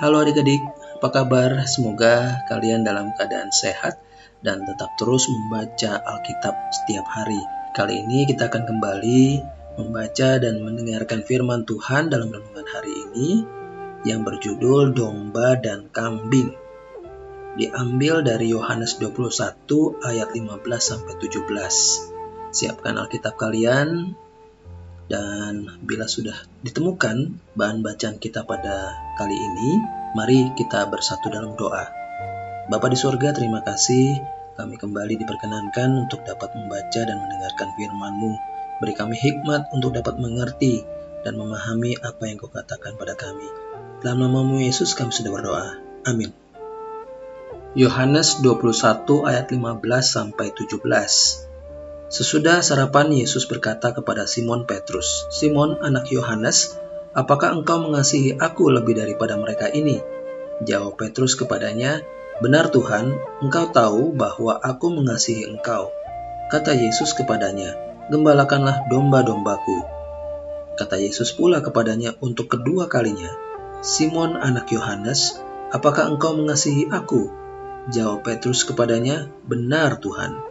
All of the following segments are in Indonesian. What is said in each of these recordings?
Halo adik-adik. Apa kabar? Semoga kalian dalam keadaan sehat dan tetap terus membaca Alkitab setiap hari. Kali ini kita akan kembali membaca dan mendengarkan firman Tuhan dalam renungan hari ini yang berjudul Domba dan Kambing. Diambil dari Yohanes 21 ayat 15 sampai 17. Siapkan Alkitab kalian dan bila sudah ditemukan bahan bacaan kita pada kali ini, mari kita bersatu dalam doa. Bapa di surga, terima kasih kami kembali diperkenankan untuk dapat membaca dan mendengarkan firman-Mu. Beri kami hikmat untuk dapat mengerti dan memahami apa yang Kau katakan pada kami. Dalam namamu Yesus kami sudah berdoa. Amin. Yohanes 21 ayat 15 sampai 17. Sesudah sarapan, Yesus berkata kepada Simon Petrus, "Simon, anak Yohanes, apakah engkau mengasihi aku lebih daripada mereka ini?" Jawab Petrus kepadanya, "Benar Tuhan, engkau tahu bahwa aku mengasihi engkau." Kata Yesus kepadanya, "Gembalakanlah domba-dombaku." Kata Yesus pula kepadanya untuk kedua kalinya, "Simon, anak Yohanes, apakah engkau mengasihi aku?" Jawab Petrus kepadanya, "Benar Tuhan."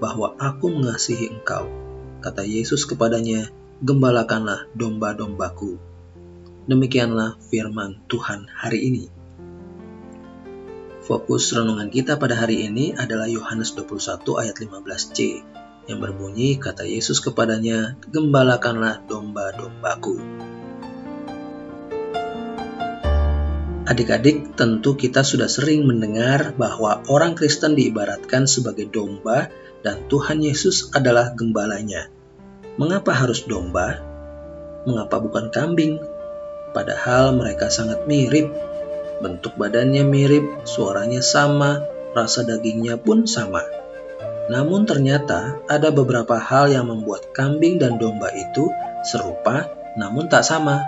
bahwa aku mengasihi engkau. Kata Yesus kepadanya, gembalakanlah domba-dombaku. Demikianlah firman Tuhan hari ini. Fokus renungan kita pada hari ini adalah Yohanes 21 ayat 15c yang berbunyi kata Yesus kepadanya, gembalakanlah domba-dombaku. Adik-adik, tentu kita sudah sering mendengar bahwa orang Kristen diibaratkan sebagai domba dan Tuhan Yesus adalah gembalanya. Mengapa harus domba? Mengapa bukan kambing? Padahal mereka sangat mirip. Bentuk badannya mirip, suaranya sama, rasa dagingnya pun sama. Namun ternyata ada beberapa hal yang membuat kambing dan domba itu serupa namun tak sama.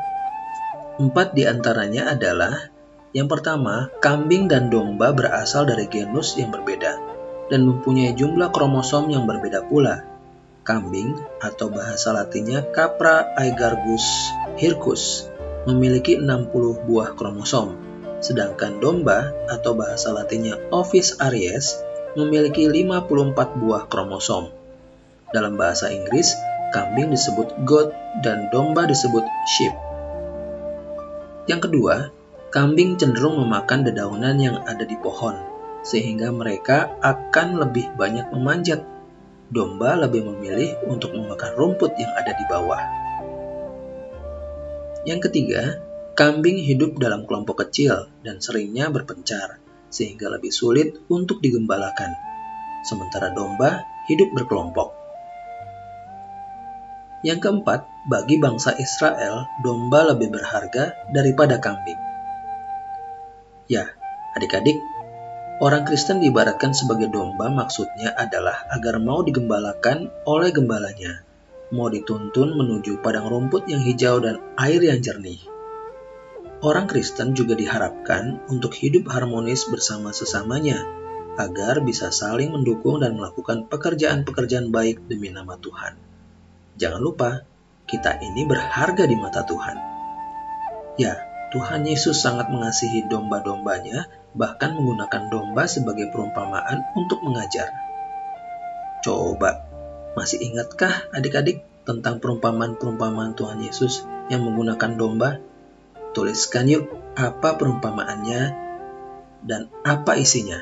Empat di antaranya adalah yang pertama, kambing dan domba berasal dari genus yang berbeda dan mempunyai jumlah kromosom yang berbeda pula. Kambing atau bahasa latinnya Capra aegargus hircus memiliki 60 buah kromosom, sedangkan domba atau bahasa latinnya Ovis aries memiliki 54 buah kromosom. Dalam bahasa Inggris, kambing disebut goat dan domba disebut sheep. Yang kedua, kambing cenderung memakan dedaunan yang ada di pohon, sehingga mereka akan lebih banyak memanjat. Domba lebih memilih untuk memakan rumput yang ada di bawah. Yang ketiga, kambing hidup dalam kelompok kecil dan seringnya berpencar, sehingga lebih sulit untuk digembalakan. Sementara domba hidup berkelompok. Yang keempat, bagi bangsa Israel, domba lebih berharga daripada kambing. Ya, adik-adik, Orang Kristen diibaratkan sebagai domba maksudnya adalah agar mau digembalakan oleh gembalanya, mau dituntun menuju padang rumput yang hijau dan air yang jernih. Orang Kristen juga diharapkan untuk hidup harmonis bersama sesamanya, agar bisa saling mendukung dan melakukan pekerjaan-pekerjaan baik demi nama Tuhan. Jangan lupa, kita ini berharga di mata Tuhan. Ya, Tuhan Yesus sangat mengasihi domba-dombanya bahkan menggunakan domba sebagai perumpamaan untuk mengajar. Coba, masih ingatkah adik-adik tentang perumpamaan-perumpamaan Tuhan Yesus yang menggunakan domba? Tuliskan yuk apa perumpamaannya dan apa isinya.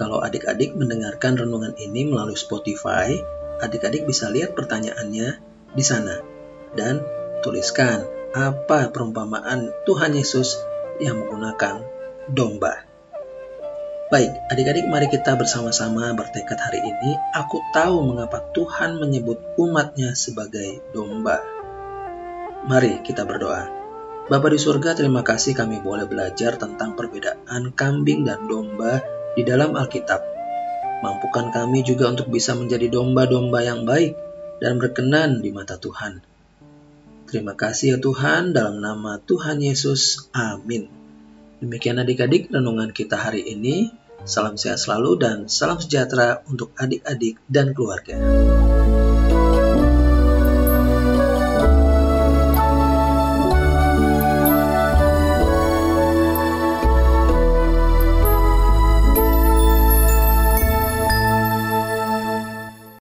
Kalau adik-adik mendengarkan renungan ini melalui Spotify, adik-adik bisa lihat pertanyaannya di sana dan tuliskan apa perumpamaan Tuhan Yesus yang menggunakan domba. Baik, adik-adik mari kita bersama-sama bertekad hari ini. Aku tahu mengapa Tuhan menyebut umatnya sebagai domba. Mari kita berdoa. Bapa di surga, terima kasih kami boleh belajar tentang perbedaan kambing dan domba di dalam Alkitab. Mampukan kami juga untuk bisa menjadi domba-domba yang baik dan berkenan di mata Tuhan. Terima kasih ya Tuhan, dalam nama Tuhan Yesus. Amin. Demikian adik-adik renungan kita hari ini. Salam sehat selalu dan salam sejahtera untuk adik-adik dan keluarga.